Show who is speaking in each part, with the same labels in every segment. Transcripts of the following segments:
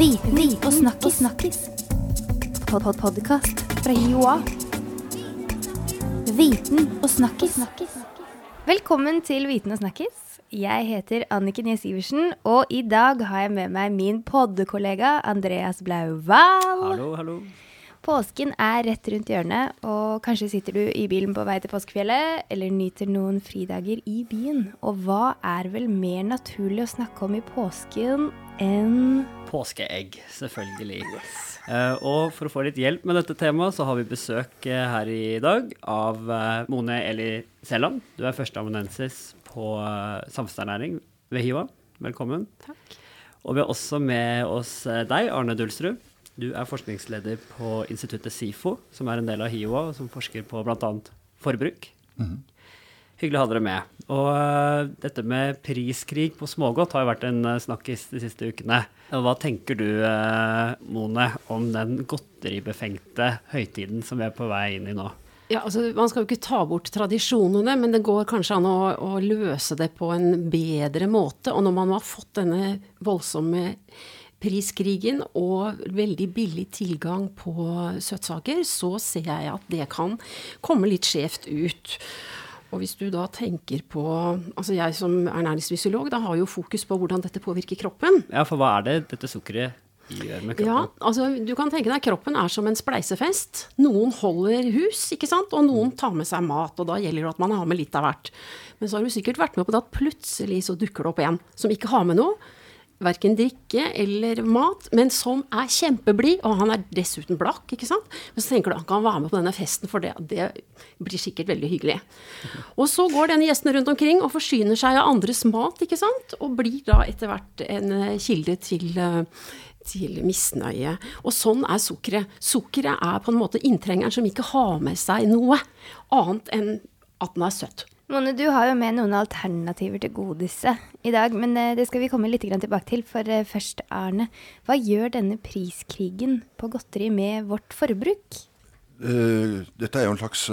Speaker 1: Viten og snakkis. snakkis. Pod -pod Podkast fra Joa. Viten og snakkis. Velkommen til Viten og snakkis. Jeg heter Anniken Jess Iversen, og i dag har jeg med meg min poddekollega Andreas Blauvall.
Speaker 2: Hallo, hallo.
Speaker 1: Påsken er rett rundt hjørnet, og kanskje sitter du i bilen på vei til påskefjellet, eller nyter noen fridager i byen. Og hva er vel mer naturlig å snakke om i påsken enn
Speaker 2: Påskeegg, selvfølgelig. Eh, og for å få litt hjelp med dette temaet, så har vi besøk eh, her i dag av eh, Mone Eli Selland. Du er førsteamanuensis på uh, samfunnsernæring ved HiVA. Velkommen.
Speaker 1: Takk.
Speaker 2: Og vi har også med oss deg, Arne Dulsrud. Du er forskningsleder på instituttet SIFO, som er en del av HiVA, og som forsker på bl.a. forbruk. Hyggelig å ha dere med. Og eh, dette med priskrig på smågodt har jo vært en eh, snakkis de siste ukene. Hva tenker du, eh, Mone, om den godteribefengte høytiden som vi er på vei inn i nå?
Speaker 3: Ja, altså Man skal jo ikke ta bort tradisjonene, men det går kanskje an å, å løse det på en bedre måte. Og når man har fått denne voldsomme priskrigen og veldig billig tilgang på søtsaker, så ser jeg at det kan komme litt skjevt ut. Og hvis du da tenker på Altså jeg som ernæringsfysiolog, da har jo fokus på hvordan dette påvirker kroppen.
Speaker 2: Ja, for hva er det dette sukkeret gjør med kroppen?
Speaker 3: Ja, altså du kan tenke deg kroppen er som en spleisefest. Noen holder hus, ikke sant, og noen tar med seg mat, og da gjelder det at man har med litt av hvert. Men så har du sikkert vært med på det at plutselig så dukker det opp en som ikke har med noe. Verken drikke eller mat, men som er kjempeblid, og han er dessuten blakk, ikke sant. Men så tenker du han kan være med på denne festen, for det, det blir sikkert veldig hyggelig. Og så går denne gjesten rundt omkring og forsyner seg av andres mat, ikke sant, og blir da etter hvert en eh, kilde til eh, til misnøye. Og sånn er sukkeret. Sukkeret er på en måte inntrengeren som ikke har med seg noe annet enn at den er søtt.
Speaker 1: Mone, du har jo med noen alternativer til godiset i dag, men eh, det skal vi komme litt tilbake til. For eh, først, Arne, hva gjør denne priskrigen på godteri med vårt forbruk?
Speaker 4: Eh, dette er jo en slags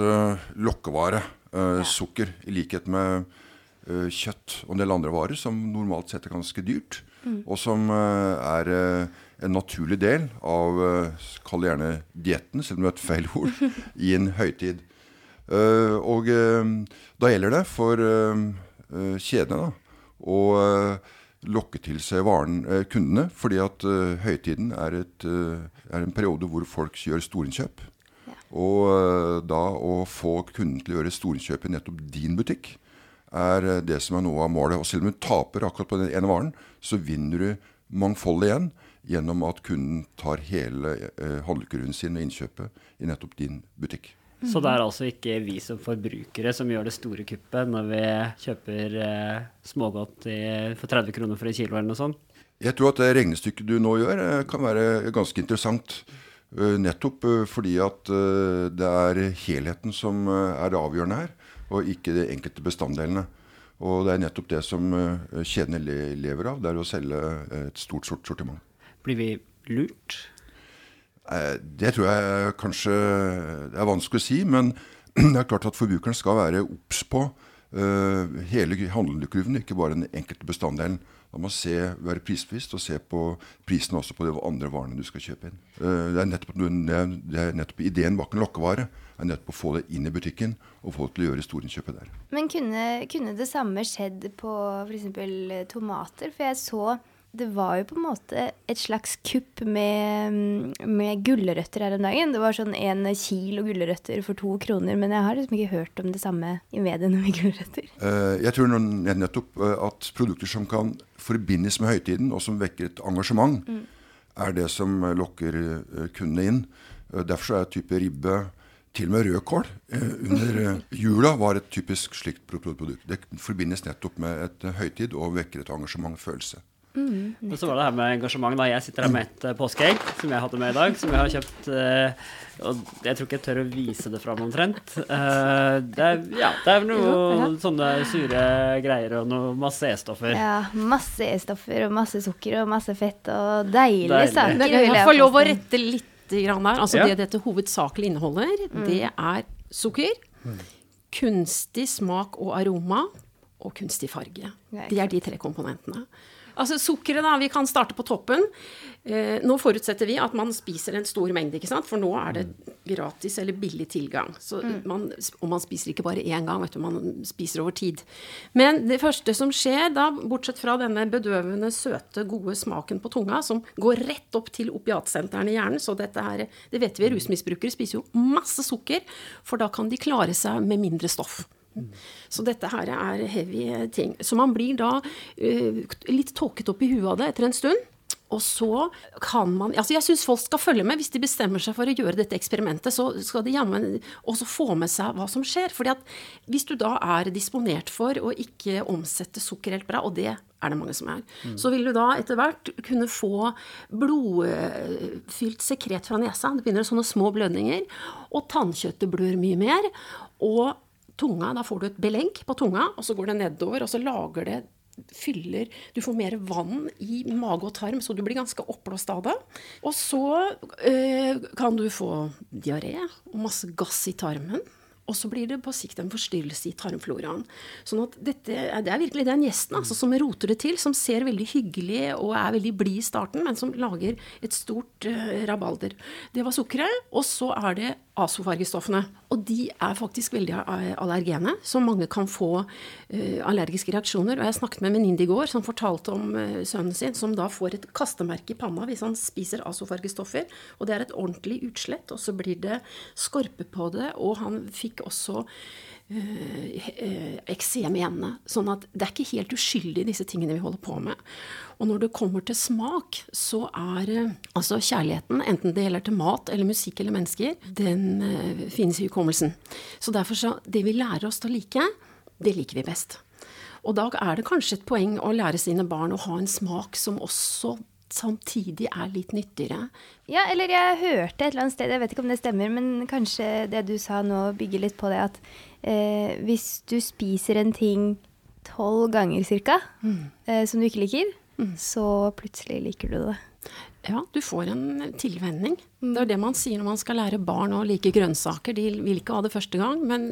Speaker 4: lokkevare. Sukker, i likhet med kjøtt og en del andre varer som normalt sett er ganske dyrt. Og som er en naturlig del av Kall det gjerne dietten, selv om det er et feil ord, i en høytid. Eh, og eh, da gjelder det for eh, kjedene å lokke til seg varen, kundene, fordi at høytiden er, et, er en periode hvor folk gjør storinnkjøp. Og da å få kunden til å gjøre storinnkjøp i nettopp din butikk, er det som er noe av målet. Og selv om du taper akkurat på den ene varen, så vinner du mangfoldet igjen gjennom at kunden tar hele eh, handlekurven sin og innkjøpet i nettopp din butikk.
Speaker 2: Så det er altså ikke vi som forbrukere som gjør det store kuppet når vi kjøper eh, smågodt i, for 30 kroner for en kilo eller noe sånt?
Speaker 4: Jeg tror at det regnestykket du nå gjør, eh, kan være ganske interessant. eh, Nettopp eh, fordi at det er helheten som er det avgjørende her, og ikke de enkelte bestanddelene. Og det er nettopp det som kjedene lever av, det er å selge et stort sort sortiment.
Speaker 2: Blir vi lurt?
Speaker 4: Eh, Det tror jeg kanskje det er vanskelig å si, men det er klart at forbrukeren skal være obs på uh, hele handlekurven, ikke bare den enkelte bestanddelen. Da må se, være prisbevisst og se på prisen også på de andre varene du skal kjøpe inn. Uh, det, er nettopp, det er- nettopp ideen bak en lokkevare. er nettopp å få det inn i butikken og få det til å gjøre storinnkjøpet der.
Speaker 1: Men kunne, kunne det samme skjedd på f.eks. tomater? For jeg så det var jo på en måte et slags kupp med, med gulrøtter her om dagen. Det var sånn en kilo gulrøtter for to kroner, men jeg har liksom ikke hørt om det samme i mediene med gulrøtter.
Speaker 4: Eh, Jeg tror nettopp eh, at produkter som kan forbindes med høytiden, og som vekker et engasjement, er det som eh, lokker kundene inn. Derfor er type ribbe, til og med rødkål, under jula var et typisk slikt pro- pro- produkt. Det forbindes nettopp med et høytid og vekker et engasjement, følelse.
Speaker 2: Og så var det her med engasjement. da Jeg sitter her med et eh, påskeegg som jeg hadde med i dag. Som jeg har kjøpt. eh, og jeg tror ikke jeg tør å vise det fram omtrent. Eh, det, er, ja, det er noe sånne sure greier og noe masse E-stoffer.
Speaker 1: Ja, masse E-stoffer og masse sukker og masse fett og deilige
Speaker 2: Deilig.
Speaker 1: saker.
Speaker 3: Jeg får lov å rette litt grann der. Altså
Speaker 2: Ja.
Speaker 3: Det dette hovedsakelig inneholder, det er sukker, kunstig smak og aroma og kunstig farge.
Speaker 1: Ja,
Speaker 3: Det er de tre komponentene. Altså sukkeret, da. Vi kan starte på toppen. Eh, nå forutsetter vi at man spiser en stor mengde, ikke sant? for nå er det gratis eller billig tilgang. Så man, og man spiser ikke bare én gang, vet du, man spiser over tid. Men det første som skjer da, bortsett fra denne bedøvende, søte, gode smaken på tunga, som går rett opp til opiatsentrene i hjernen, så dette her, det vet vi, rusmisbrukere spiser jo masse sukker, for da kan de klare seg med mindre stoff. Så dette her er heavy ting. Så man blir da uh, litt tåket opp i huet av det etter en stund. Og så kan man altså Jeg syns folk skal følge med. Hvis de bestemmer seg for å gjøre dette eksperimentet, så skal de jammen også få med seg hva som skjer. fordi at hvis du da er disponert for å ikke omsette sukker helt bra, og det er det mange som er, mm. så vil du da etter hvert kunne få blodfylt sekret fra nesa. Det begynner sånne små blødninger. Og tannkjøttet blør mye mer. Og tunga, da får du et belenk på tunga, og så går det nedover, og så lager det fyller Du får mer vann i mage og tarm, så du blir ganske oppblåst av det. Og så øh, kan du få diaré og masse gass i tarmen. Og så blir det på sikt en forstyrrelse i tarmfloraen. Sånn at dette, Det er virkelig den gjesten altså, som roter det til, som ser veldig hyggelig og er veldig blid i starten, men som lager et stort uh, rabalder. Det var sukkeret. Og så er det asofargestoffene. Og de er faktisk veldig allergene, så mange kan få uh, allergiske reaksjoner. Og jeg snakket med en venninne i går som fortalte om uh, sønnen sin, som da får et kastemerke i panna hvis han spiser asofargestoffer. Og det er et ordentlig utslett, og så blir det skorpe på det, og han fikk også eksem i hendene. Sånn at det er ikke helt uskyldig, disse tingene vi holder på med. Og når det kommer til smak, så er øh, altså kjærligheten, enten det gjelder til mat eller musikk eller mennesker, den øh, finnes i hukommelsen. Så derfor så Det vi lærer oss til å like, det liker vi best. Og da er det kanskje et poeng å lære sine barn å ha en smak som også samtidig er litt nyttigere.
Speaker 1: Ja, eller jeg hørte et eller annet sted, jeg vet ikke om det stemmer, men kanskje det du sa nå bygger litt på det at eh, hvis du spiser en ting tolv ganger cirka, mm. eh, som du ikke liker, mm. så plutselig liker du det.
Speaker 3: Ja, du får en tilvenning. Mm. Det er det man sier når man skal lære barn å like grønnsaker. De vil ikke ha det første gang, men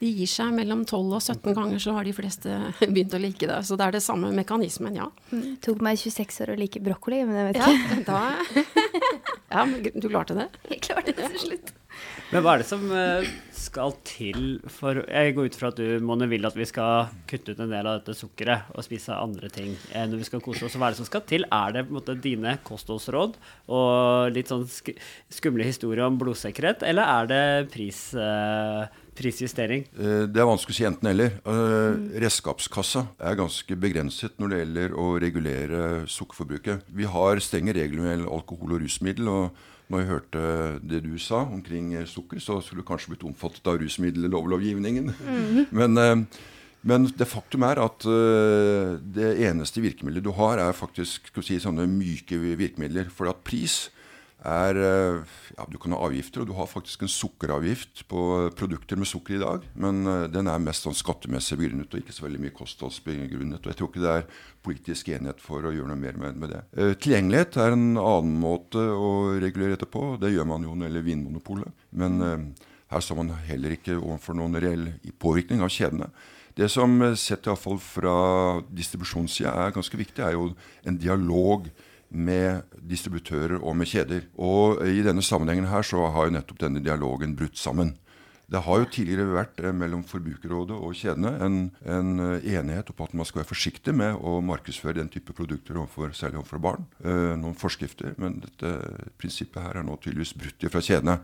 Speaker 3: de gir seg mellom 12 og 17 ganger, så har de fleste begynt å like det. Så det er det samme mekanismen, ja.
Speaker 1: Mm. Det tok meg 26 år å like brokkoli, men jeg vet ikke.
Speaker 3: Ja, da, ja men du klarte det?
Speaker 1: Jeg klarte det til slutt.
Speaker 2: Men hva er det som eh, skal til for Jeg går ut fra at du Mone, vil at vi skal kutte ut en del av dette sukkeret og spise andre ting eh, når vi skal kose oss. Hva er det som skal til? Er det på en måte dine kostholdsråd og litt sånn skumle historier om blodsikkerhet, eller er det pris, uh, prisjustering?
Speaker 4: Det er vanskelig å si enten eller. Uh, redskapskassa er ganske begrenset når det gjelder å regulere sukkerforbruket. Vi har strenge regler med alkohol og rusmiddel. og når jeg hørte det du sa omkring sukker, så skulle du kanskje blitt omfattet av rusmiddellovgivningen. Mm. Men, eh, men, det faktum er at eh, det eneste virkemidlet du har, er faktisk si, sånne myke virkemidler. For at pris er eh, ja, Du kan ha avgifter, og du har faktisk en sukkeravgift på produkter med sukker i dag. Men uh, den er mest sånn skattemessig begrunnet og ikke så veldig mye kostholdsbegrunnet. Og jeg tror ikke det er politisk enighet for å gjøre noe mer med, det. Uh, tilgjengelighet er en annen måte å regulere dette på. Det gjør man jo når det gjelder Vinmonopolet. Men her står man heller ikke overfor noen reell påvirkning av kjedene. Det som sett iallfall fra distribusjonssida er ganske viktig, er jo en dialog med distributører og med kjeder. Og i denne sammenhengen her så har jo nettopp denne dialogen brutt sammen. Det har jo tidligere vært eh, mellom Forbrukerrådet og kjedene en, en, eh, enighet om at man skal være forsiktig med å markedsføre den type produkter overfor, særlig overfor barn. Eh, noen forskrifter, men dette prinsippet her er nå tydeligvis brutt fra kjedene.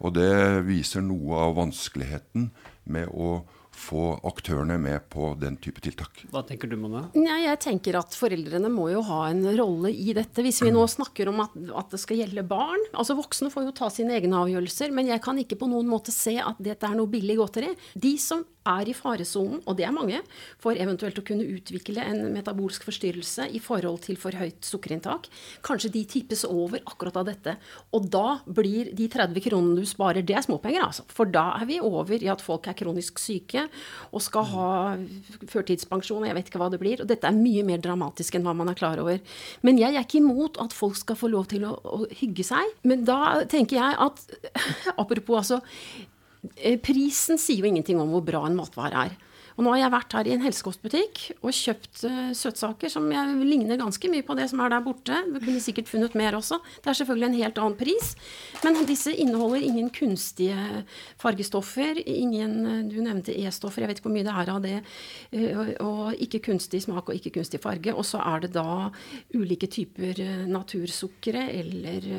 Speaker 4: Og det viser noe av vanskeligheten med å få aktørene med på den type tiltak.
Speaker 2: Hva tenker du, Mona?
Speaker 3: Ja, jeg tenker at foreldrene må jo ha en rolle i dette. Hvis vi nå snakker om at, at, det skal gjelde barn. altså Voksne får jo ta sine egne avgjørelser, men jeg kan ikke på noen måte se at dette er noe billig godteri. De som er i faresonen, og det er mange, for eventuelt å kunne utvikle en metabolsk forstyrrelse i forhold til for høyt sukkerinntak. Kanskje de tippes over akkurat av dette. Og da blir de 30 kronene du sparer, det er småpenger, altså. For da er vi over i at folk er kronisk syke og skal ha førtidspensjon, jeg vet ikke hva det blir. Og dette er mye mer dramatisk enn hva man er klar over. Men jeg er ikke imot at folk skal få lov til å, å hygge seg. Men da tenker jeg at Apropos altså prisen sier jo ingenting om hvor bra en matvare er. Og nå har jeg vært her i en helsekostbutikk og kjøpt uh, søtsaker som jeg ligner ganske mye på det som er der borte. Du kunne sikkert funnet mer også. Det er selvfølgelig en helt annen pris. Men disse inneholder ingen kunstige fargestoffer. Ingen Du nevnte E-stoffer, jeg vet ikke hvor mye det er av det. Uh, og ikke kunstig smak og ikke kunstig farge. Og så er det da ulike typer uh, natursukkere eller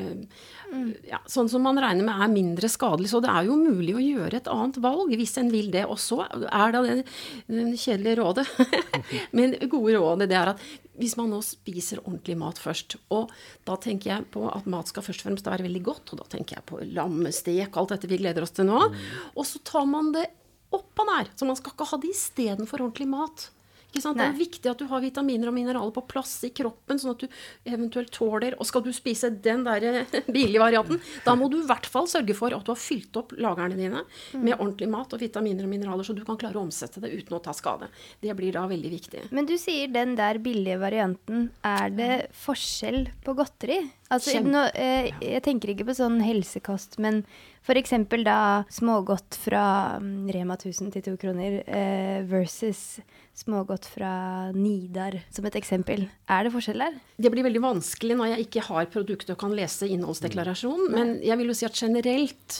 Speaker 3: ja, sånn som man regner med er mindre skadelig. Så det er jo mulig å gjøre et annet valg hvis en vil det. Og så er det kjedelige rådet. Men gode rådet det er at hvis man nå spiser ordentlig mat først, og da tenker jeg på at mat skal først og fremst være veldig godt, og da tenker jeg på lammestek, og alt dette vi gleder oss til nå, mm. og så tar man det oppå der. Så man skal ikke ha det istedenfor ordentlig mat. Det er viktig at du har vitaminer og mineraler på plass i kroppen, sånn at du eventuelt tåler Og skal du spise den der eh, billige varianten, da må du i hvert fall sørge for at du har fylt opp lagrene dine med ordentlig mat og vitaminer og mineraler, så du kan klare å omsette det uten å ta skade. Det blir da veldig viktig.
Speaker 1: Men du sier den der billige varianten. Er det forskjell på godteri? Altså, nå, eh, jeg tenker ikke på sånn helsekost, men F.eks. da smågodt fra mm, Rema 1000 til to kroner eh, versus smågodt fra Nidar, som et eksempel. Er det forskjell der?
Speaker 3: Det blir veldig vanskelig når jeg ikke har produktet og kan lese innholdsdeklarasjonen. Men jeg vil jo si at generelt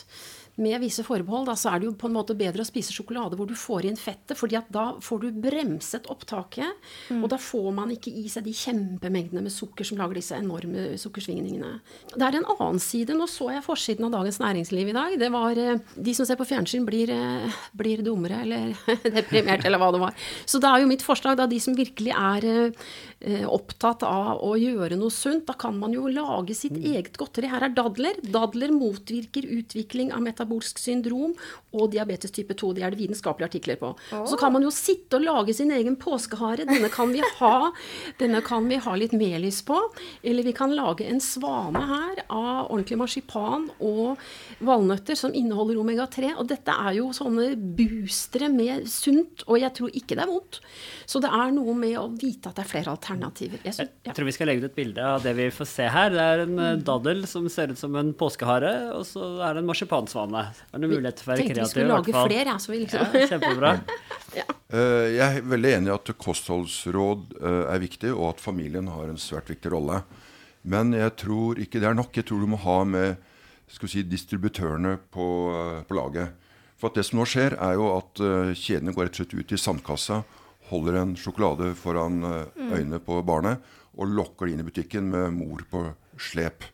Speaker 3: med visse forbehold, da, så er det jo på en måte bedre å spise sjokolade hvor du får inn fettet, fordi at da får du bremset opptaket. Mm. Og da får man ikke i seg de kjempemengdene med sukker som lager disse enorme sukkersvingningene. Det er en annen side. Nå så jeg forsiden av Dagens Næringsliv i dag. Det var eh, De som ser på fjernsyn, blir, eh, blir dummere eller deprimert, eller hva det var. Så det er jo mitt forslag, da, de som virkelig er eh, opptatt av å gjøre noe sunt, da kan man jo lage sitt eget godteri. Her er dadler. Dadler motvirker utvikling av metabolisme metabolsk syndrom og diabetes type 2. Det er det vitenskapelige artikler på. Oh. Så kan man jo sitte og lage sin egen påskehare. Denne kan vi ha, denne kan vi ha litt melis på. Eller vi kan lage en svane her av ordentlig marsipan og valnøtter som inneholder omega-3. Og dette er jo sånne boostere med sunt, og jeg tror ikke det er vondt. Så det er noe med å vite at det er flere alternativer.
Speaker 2: Jeg, synes, ja. jeg tror vi skal legge ut et bilde av det vi får se her. Det er en eh, mm. daddel som ser ut som en påskehare, og så er det en marsipansvane. Det er noen muligheter for å være kreativ.
Speaker 3: Tenkte vi skulle lage flere, jeg. så vi liksom ja,
Speaker 2: Kjempebra.
Speaker 4: ja. uh, jeg er veldig enig i at kostholdsråd uh, er viktig, og at familien har en svært viktig rolle. Men jeg tror ikke det er nok. Jeg tror du må ha med skal vi si, distributørene på, uh, på laget. For at det som nå skjer, er jo at kjedene går rett og slett ut i sandkassa holder en sjokolade foran eh, mm. øynene på barnet og lokker det inn i butikken med mor på slep.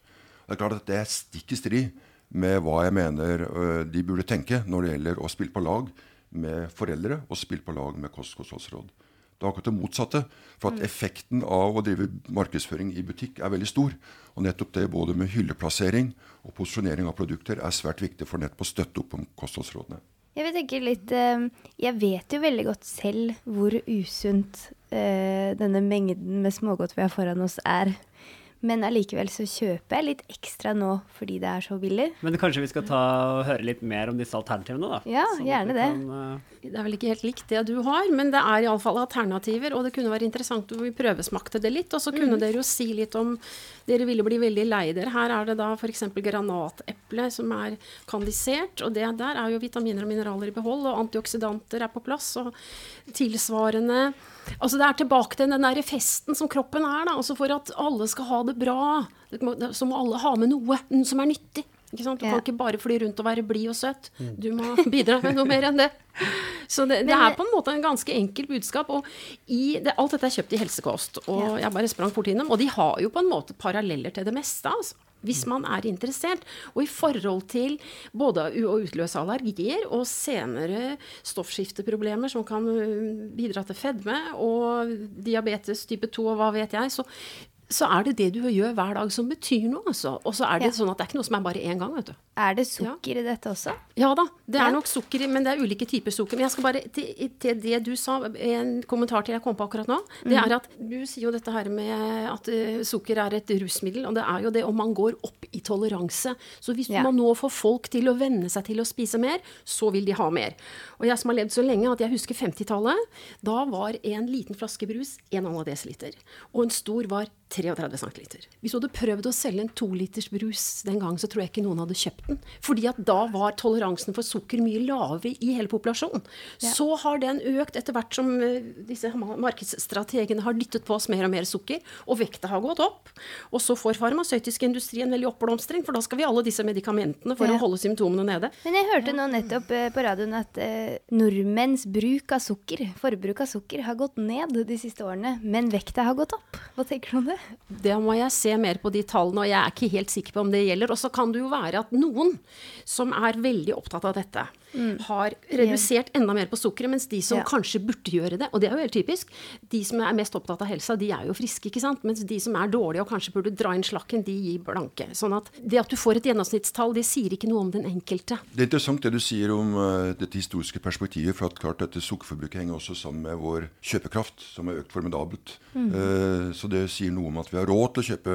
Speaker 4: Det er klart at det er stikk i strid med hva jeg mener eh, de burde tenke når det gjelder å spille på lag med foreldre og spille på lag med kostholdsråd. Det er akkurat det motsatte. For at mm. effekten av å drive markedsføring i butikk er veldig stor. Og nettopp det både med hylleplassering og posisjonering av produkter er svært viktig for nettopp å støtte opp om kostholdsrådene.
Speaker 1: Jeg vil tenke litt eh, Jeg vet jo veldig godt selv hvor usunt eh, denne mengden med smågodt vi har foran oss, er. Men allikevel så kjøper jeg litt ekstra nå fordi det er så billig.
Speaker 2: Men kanskje vi skal ta og høre litt mer om disse alternativene, da?
Speaker 1: Ja, sånn gjerne det. Kan,
Speaker 3: uh... Det er vel ikke helt likt det du har, men det er iallfall alternativer. Og det kunne være interessant om vi prøvesmakte det litt. Og så kunne mm. dere jo si litt om Dere ville bli veldig lei dere. Her er det da f.eks. granateple som er kandisert. Og det der er jo vitaminer og mineraler i behold, og antioksidanter er på plass. Og tilsvarende Altså det er tilbake til den der festen som kroppen er, da. Altså for at alle skal ha det bra, så må alle ha med noe som er nyttig. Ikke sant? Du kan ikke bare fly rundt og være blid og søt. Mm. Du må bidra med noe mer enn det. Så det, det, er på en måte en ganske enkel budskap. Og det, alt dette er kjøpt i helsekost. Og jeg bare sprang fort innom. Og de har jo på en måte paralleller til det meste. altså hvis man er interessert. Og i forhold til både å utløse allergier og senere stoffskifteproblemer som kan bidra til fedme og diabetes type 2 og hva vet jeg, så så er det det du gjør hver dag som betyr noe. Altså. Og så er det ja. sånn at det er ikke noe som er bare én gang. vet du.
Speaker 1: Er det sukker ja. i dette også?
Speaker 3: Ja da, det er nok sukker men det er ulike typer sukker. Men jeg skal bare til, til, det du sa, en kommentar til jeg kom på akkurat nå. Det er at du sier jo dette her med at uh, sukker er et rusmiddel. Og det er jo det om man går opp i toleranse. Så hvis man nå får folk til å venne seg til å spise mer, så vil de ha mer. Og jeg som har levd så lenge at jeg husker 50-tallet, da var en liten flaske brus 1,5 dl. Og en stor var 33 cm. Hvis du hadde prøvd å selge en toliters brus den gang, så tror jeg ikke noen hadde kjøpt den. Fordi at da var toleransen for sukker mye lavere i hele populasjonen. Så har den økt etter hvert som eh, disse markedsstrategene har dyttet på oss mer og mer sukker, og vekta har gått opp. Og så får farmasøytisk industri en veldig oppblomstring, for da skal vi alle disse medikamentene for
Speaker 1: Ja.
Speaker 3: å holde symptomene nede.
Speaker 1: Men jeg hørte nå nettopp eh, på radioen at eh, nordmenns bruk av sukker, forbruk av sukker, har gått ned de siste årene, men vekta har gått opp. Hva tenker du om det?
Speaker 3: Det må jeg se mer på de tallene, og jeg er ikke helt sikker på om det gjelder. Og så kan det jo være at noen som er veldig opptatt av dette, har redusert enda mer på sukkeret, mens de som
Speaker 1: Ja.
Speaker 3: kanskje burde gjøre det, og det er jo helt typisk, de som er mest opptatt av helsa, de er jo friske, ikke sant. Mens de som er dårlige og kanskje burde dra inn slakken, de gir blanke. Sånn at det at du får et gjennomsnittstall, det sier ikke noe om den enkelte.
Speaker 4: Det er interessant det du sier om uh, dette historiske perspektivet. For at klart dette sukkerforbruket henger også sammen med vår kjøpekraft, som har økt formidabelt. Eh, så det sier noe om at vi har råd til å kjøpe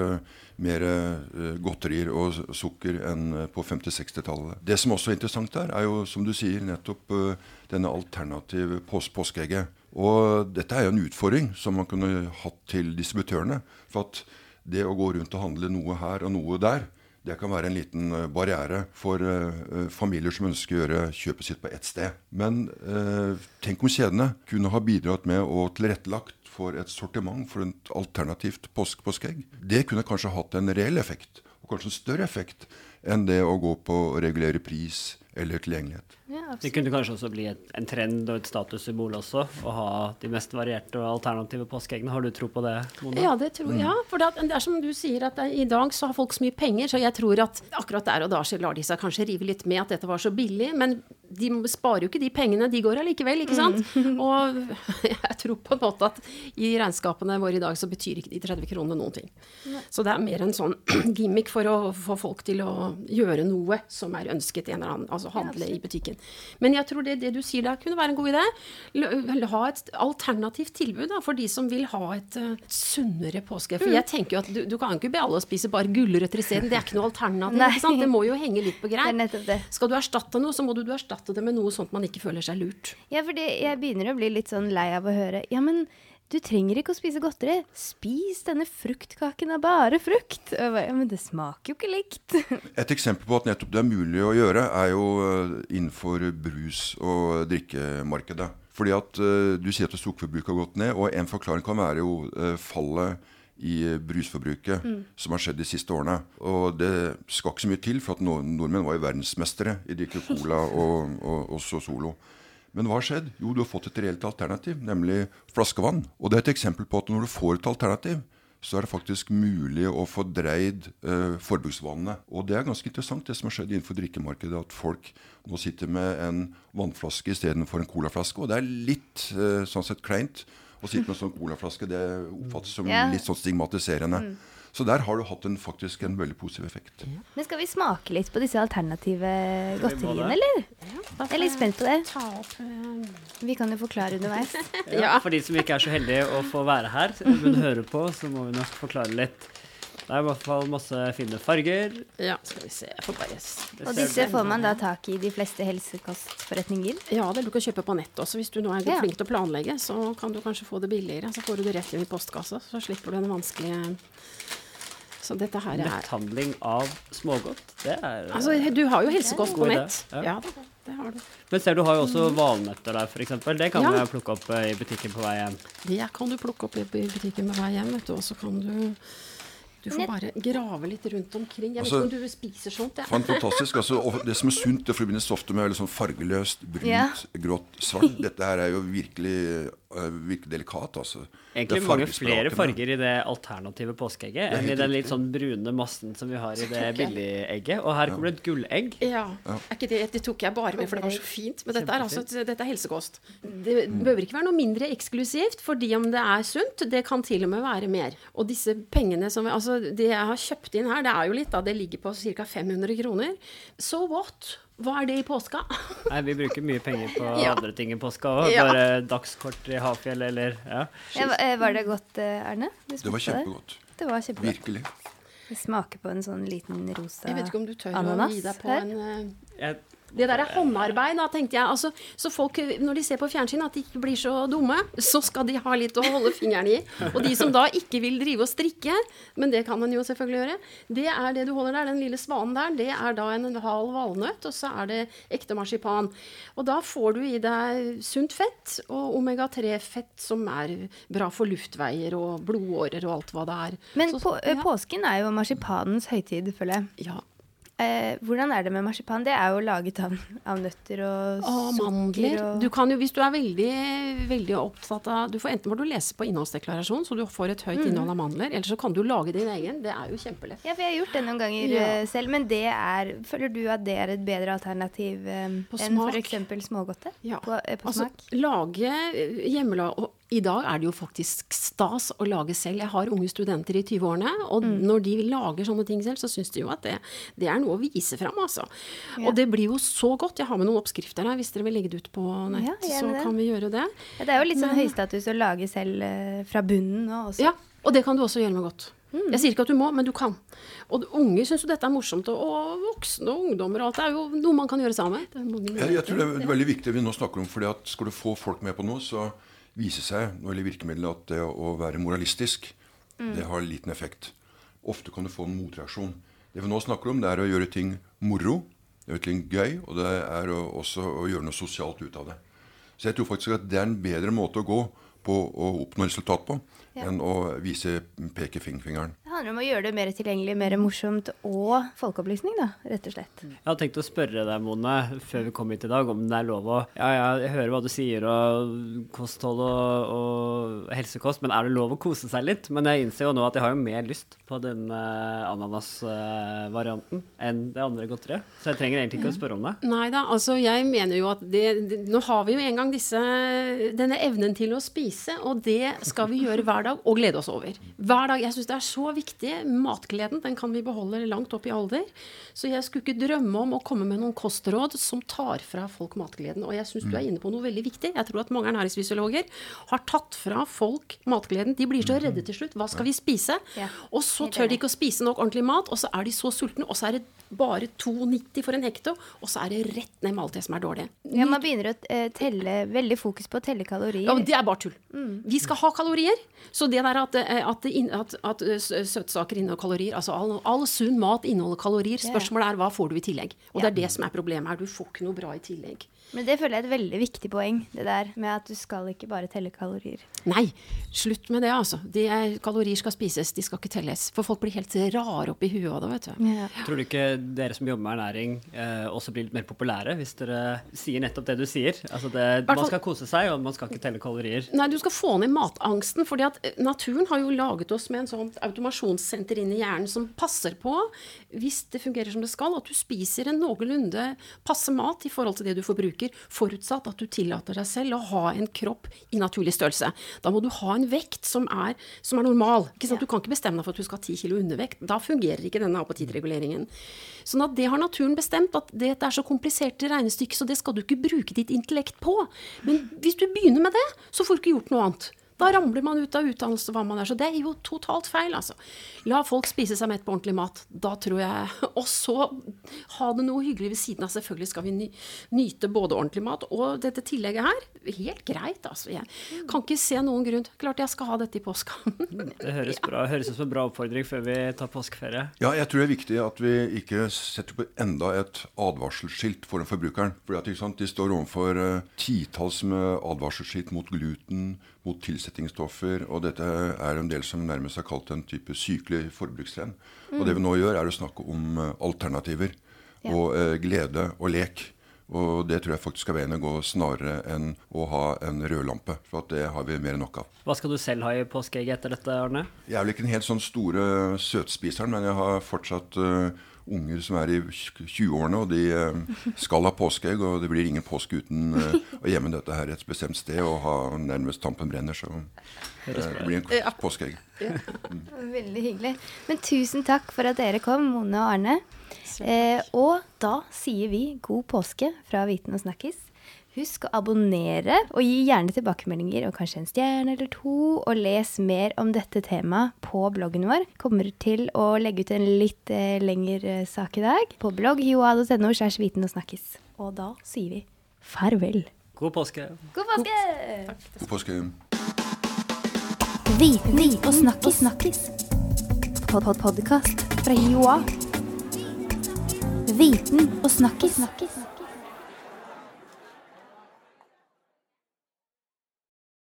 Speaker 4: mer eh, godterier og sukker enn eh, på 50-60-tallet. Det som også er interessant der, er jo som du sier, nettopp eh, denne alternative pås påskeegget. Og dette er jo en utfordring som man kunne hatt til distributørene. For at det å gå rundt og handle noe her og noe der, det kan være en liten barriere for eh, familier som ønsker å gjøre kjøpet sitt på ett sted. Men uh, tenk om kjedene kunne ha bidratt med å tilrettelagt for et sortiment for et alternativt påsk påskeegg. Det kunne kanskje hatt en reell effekt, og kanskje en større effekt enn det å gå på å regulere pris eller tilgjengelighet.
Speaker 1: Ja,
Speaker 2: Det kunne kanskje også bli et, en trend og et statussymbol også, å ha de mest varierte og alternative påskeeggene. Har du tro på det, Mona?
Speaker 3: Ja, det tror jeg. Mm. for det, det er som du sier, at det, i dag så har folk så mye penger, så jeg tror at akkurat der og da så lar de seg kanskje rive litt med at dette var så billig, men de sparer jo ikke de pengene, de går allikevel, ikke sant? Og jeg tror på en måte at i regnskapene våre i dag så betyr ikke de 30 kronene noen ting. Så det er mer en sånn gimmick for å få folk til å gjøre noe som er ønsket en eller annen, altså handle i butikken. Men jeg tror det, det du sier der kunne være en god idé. Ha et alternativt tilbud da, for de som vil ha et et sunnere påske. For jeg tenker jo at du, du kan ikke be alle å spise bare gulrøtter isteden. Det er ikke noe alternativ. Det må jo henge litt på greip. Skal du erstatte noe, så må du, du erstatte det med noe sånt man ikke føler seg lurt.
Speaker 1: Ja, for jeg begynner å bli litt sånn lei av å høre Ja, men du trenger ikke å spise godteri. Spis denne fruktkaken av bare frukt. Bare, Ja, men det smaker jo ikke likt.
Speaker 4: Et eksempel på at nettopp det er mulig å gjøre, er jo eh, innenfor brus- og drikkemarkedet. Fordi at eh, Du sier at sukkerforbruket har gått ned, og en forklaring kan være jo eh, fallet i brusforbruket brusforbruket som har skjedd de siste årene. Og det skal ikke så mye til, for at nordmenn var jo verdensmestere i å drikke cola og, og også Solo. Men hva har skjedd? Jo, du har fått et reelt alternativ, nemlig flaskevann. Og det er et eksempel på at når du får et alternativ, så er det faktisk mulig å få dreid eh, forbruksvannet. Og det er ganske interessant det som har skjedd innenfor drikkemarkedet, at folk nå sitter med en vannflaske istedenfor en colaflaske. Og det er litt eh, sånn sett kleint å sitte med en sånn colaflaske. Det oppfattes som litt sånn stigmatiserende. Så der har du hatt en, faktisk en veldig positiv effekt.
Speaker 1: Men skal vi smake litt på disse alternative godteriene, eller?
Speaker 3: Ja,
Speaker 1: Jeg er litt spent på det.
Speaker 3: Eh,
Speaker 1: Vi kan jo forklare underveis.
Speaker 2: Ja, for de som ikke er så heldige å få være her, men hører på, så må vi nok forklare litt. Det er i hvert fall masse fine farger.
Speaker 3: Ja, skal vi se. Jeg får bare s-
Speaker 1: Og disse får man da tak i de fleste helsekostforretninger.
Speaker 3: Ja, det du kan kjøpe på nett også. Hvis du nå er
Speaker 1: Ja.
Speaker 3: flink til å planlegge, så kan du kanskje få det billigere. Så får du det rett inn i postkassa, så slipper du den vanskelige Så dette her er
Speaker 2: Netthandling av smågodt. Det er
Speaker 3: Altså, du har jo helsekost på nett.
Speaker 2: ja.
Speaker 3: Ja, det, har du.
Speaker 2: Men ser du har jo også valnøtter der, f.eks. Det kan
Speaker 3: Ja.
Speaker 2: jeg plukke opp eh, i butikken på vei hjem.
Speaker 3: Det kan du plukke opp i butikken på vei hjem, vet du. Og så kan du Du får bare grave litt rundt omkring. Jeg vet
Speaker 4: Altså-
Speaker 3: ikke om du spiser sånt,
Speaker 4: Ja. Fantastisk. altså, og Det som er sunt, det forbindes ofte med veldig sånn fargeløst, brunt,
Speaker 1: Ja.
Speaker 4: grått, svart. Dette her er jo virkelig, eh, virkelig delikat, altså.
Speaker 2: Egentlig
Speaker 4: Det
Speaker 2: mange flere farger i det alternative påskeegget enn i den litt sånn brune massen som vi har i det billigegget. Og her kommer det et gullegg.
Speaker 3: Ja. Er ikke det, det tok jeg bare med, for det var så fint. Men dette er, altså, dette er helsekost. Det behøver ikke være noe mindre eksklusivt, fordi om det er sunt, det kan til og med være mer. Og disse pengene som Altså, det jeg har kjøpt inn her, det er jo litt, da. Det ligger på ca. 500 kroner. So what? Hva er det i påska?
Speaker 2: Nei, vi bruker mye penger på
Speaker 3: Ja.
Speaker 2: andre ting i påska òg.
Speaker 3: Ja.
Speaker 2: Bare dagskort i Hafjell eller ja.
Speaker 1: Ja, eh, var det godt, Erne?
Speaker 4: Det var kjempegodt.
Speaker 1: Det var kjempegodt.
Speaker 4: Virkelig.
Speaker 1: Jeg smaker på en sånn liten rosa ananas.
Speaker 3: Jeg vet ikke om du tør å gi deg på
Speaker 1: her.
Speaker 3: en, eh,
Speaker 2: Jeg,
Speaker 3: Det der er håndarbeid, da, tenkte jeg. Altså, så folk, når de ser på fjernsyn, at de ikke blir så dumme, så skal de ha litt å holde fingeren i. Og de som da ikke vil drive og strikke, men det kan man jo selvfølgelig gjøre, det er det du holder der, den lille svanen der, det er da en halv valnøtt, og så er det ekte marsipan. Og da får du i deg sunt fett og omega-3-fett som er bra for luftveier og blodårer og alt hva det er.
Speaker 1: Men
Speaker 3: Så-
Speaker 1: på,
Speaker 3: ja.
Speaker 1: påsken er jo marsipanens høytid, føler jeg.
Speaker 3: ja.
Speaker 1: Eh, hvordan er det med marsipan? Det er jo laget av, av nøtter og
Speaker 3: Og
Speaker 1: sukker
Speaker 3: mandler.
Speaker 1: og
Speaker 3: Du kan jo, hvis du er veldig, veldig opptatt av du får Enten må du lese på innholdsdeklarasjonen, så du får et høyt innhold av mandler, eller så kan du lage din egen. Det er jo kjempelett.
Speaker 1: Ja, for jeg har gjort det noen ganger
Speaker 3: Ja.
Speaker 1: eh, selv, men det er Føler du at det er et bedre alternativ eh, enn f.eks. smågodte?
Speaker 3: Ja.
Speaker 1: På, eh, på
Speaker 3: Altså,
Speaker 1: smak?
Speaker 3: lage eh, hjemmela... Og i dag er det jo faktisk stas å lage selv. Jeg har unge studenter i 20-årene, og
Speaker 1: Mm.
Speaker 3: når de lager sånne ting selv, så syns de jo at det, det er noe å vise fram, altså.
Speaker 1: Ja.
Speaker 3: Og det blir jo så godt. Jeg har med noen oppskrifter her, hvis dere vil legge det ut på nett,
Speaker 1: Ja,
Speaker 3: så
Speaker 1: det.
Speaker 3: kan vi gjøre det.
Speaker 1: Ja, det er jo litt sånn
Speaker 3: Men-
Speaker 1: høystatus å lage selv eh, fra bunnen nå også.
Speaker 3: Ja, og det kan du også gjøre med godt.
Speaker 1: Mm.
Speaker 3: Jeg sier ikke at du må, men du kan. Og unge syns jo dette er morsomt, og, voksne og ungdommer og alt. Det er jo noe man kan gjøre sammen.
Speaker 4: Jeg, jeg tror det er veldig viktig det vi nå snakker om, fordi at skal du få folk med på noe, så viser seg når det virkemidlet at det å være moralistisk, det har liten effekt. Ofte kan du få en motreaksjon. Det vi nå snakker om, det er å gjøre ting moro, det er ting gøy, og det er å, også å gjøre noe sosialt ut av det. Så jeg tror faktisk at det er en bedre måte å gå på å oppnå resultat på,
Speaker 1: Ja.
Speaker 4: enn å vise pekefingeren.
Speaker 1: Handler om å gjøre det mer tilgjengelig, mer morsomt og folkeopplysning, da, rett og slett.
Speaker 2: jeg hadde tenkt å spørre deg, Mone, før vi kom hit i dag, om det er lov å Ja, ja, jeg hører hva du sier, og kosthold og, og helsekost, men er det lov å kose seg litt? Men jeg innser jo nå at jeg har jo mer lyst på denne ananasvarianten enn det andre godteriet. Så jeg trenger egentlig ikke å spørre om det.
Speaker 3: Nei da, altså jeg mener jo at det, det Nå har vi jo en gang disse, denne evnen til å spise, og det skal vi gjøre hver dag og glede oss over. Hver dag. Jeg syns det er så viktig. Matgleden den kan vi beholde langt opp i alder. Så jeg skulle ikke drømme om å komme med noen kostråd som tar fra folk matgleden. Og jeg syns du er inne på noe veldig viktig. Jeg tror at mange ernæringsfysiologer har tatt fra folk matgleden. De blir så redde til slutt. Hva skal vi spise?
Speaker 1: Ja,
Speaker 3: Og så tør de ikke å spise nok ordentlig mat, og så er de så sultne, og så er det bare 2,90 for en hekto, og så er det rett ned med alt det som er dårlig.
Speaker 1: Ja, Man begynner å eh, telle veldig fokus på å telle kalorier.
Speaker 3: Ja, men Det er bare tull.
Speaker 1: Mm.
Speaker 3: Vi skal ha kalorier. Så det der at, eh, at, at, at eh, søtsaker inneholder kalorier Altså all, all sunn mat inneholder kalorier. Spørsmålet er hva får du i tillegg. Og det er det som er problemet her. Du får ikke noe bra i tillegg.
Speaker 1: Men det føler jeg er et veldig viktig poeng, det der med at du skal ikke bare telle kalorier.
Speaker 3: Nei, slutt med det, altså. De er, kalorier skal spises, de skal ikke telles. For folk blir helt rare oppi huet av det, vet du.
Speaker 1: Ja.
Speaker 2: Tror du ikke dere som jobber med ernæring eh, også blir litt mer populære hvis dere sier nettopp det du sier? Altså det, man skal kose seg, og man skal ikke telle kalorier.
Speaker 3: Nei, du skal få ned matangsten. fordi at eh, naturen har jo laget oss med en sånn automasjonssenter inn i hjernen som passer på, hvis det fungerer som det skal, at du spiser en noenlunde passe mat i forhold til det du forbruker, forutsatt at du tillater deg selv å ha en kropp i naturlig størrelse. Da må du ha en vekt som er, som er normal. Ikke sant? Du kan ikke bestemme deg for at du skal ha 10 kilo undervekt. Da fungerer ikke denne apatittreguleringen. Sånn at det har naturen bestemt, at dette er så kompliserte regnestykker, så det skal du ikke bruke ditt intellekt på. Men hvis du begynner med det, så får du ikke gjort noe annet. Da ramler man ut av utdannelse hva man er. Så det er jo totalt feil, altså. La folk spise seg mett på ordentlig mat. Da tror jeg Og så ha det noe hyggelig ved siden av. Selvfølgelig skal vi nyte både ordentlig mat og dette tillegget her. Helt greit, altså. Jeg kan ikke se noen grunn Klart jeg skal ha dette i påska.
Speaker 2: Det høres, bra, høres ut som en bra oppfordring før vi tar påskeferie.
Speaker 4: Ja, jeg tror det er viktig at vi ikke setter på enda et advarselsskilt foran forbrukeren. For de står overfor uh, titalls med advarselsskilt mot gluten, mot tilsettingsstoffer. og dette er en del som nærmest er kalt en type sykelig forbrukstrend. Og det vi nå gjør, er å snakke om eh, alternativer
Speaker 1: Ja.
Speaker 4: og eh, glede og lek. Og det tror jeg faktisk skal veien å gå snarere enn å ha en rødlampe. For at det har vi mer enn nok av.
Speaker 2: Hva skal du selv ha i påskeegget etter dette, Arne?
Speaker 4: Jeg er vel ikke den helt sånn store søtspiseren, men jeg har fortsatt eh, unger som er i 20-årene, og de eh, skal ha påskeegg. Og det blir ingen påske uten eh, å gjemme dette her et bestemt sted og ha nærmest tampen brenner. Så eh, det blir en påskeegg.
Speaker 1: Veldig hyggelig. Men tusen takk for at dere kom, Mone og Arne. Eh, og da sier vi god påske fra Viten og Snakkis. Husk å abonnere, og gi gjerne tilbakemeldinger og kanskje en stjerne eller to. Og les mer om dette temaet på bloggen vår. Kommer til å legge ut en litt eh, lengre sak i dag på blogg hioa.no slash viten og snakkes. Og da sier vi farvel.
Speaker 2: God påske.
Speaker 1: God påske!
Speaker 4: God påske.
Speaker 1: Viten og snakkis. snakkis. Pod -pod Podkast fra Joa. Viten og snakkis. snakkis.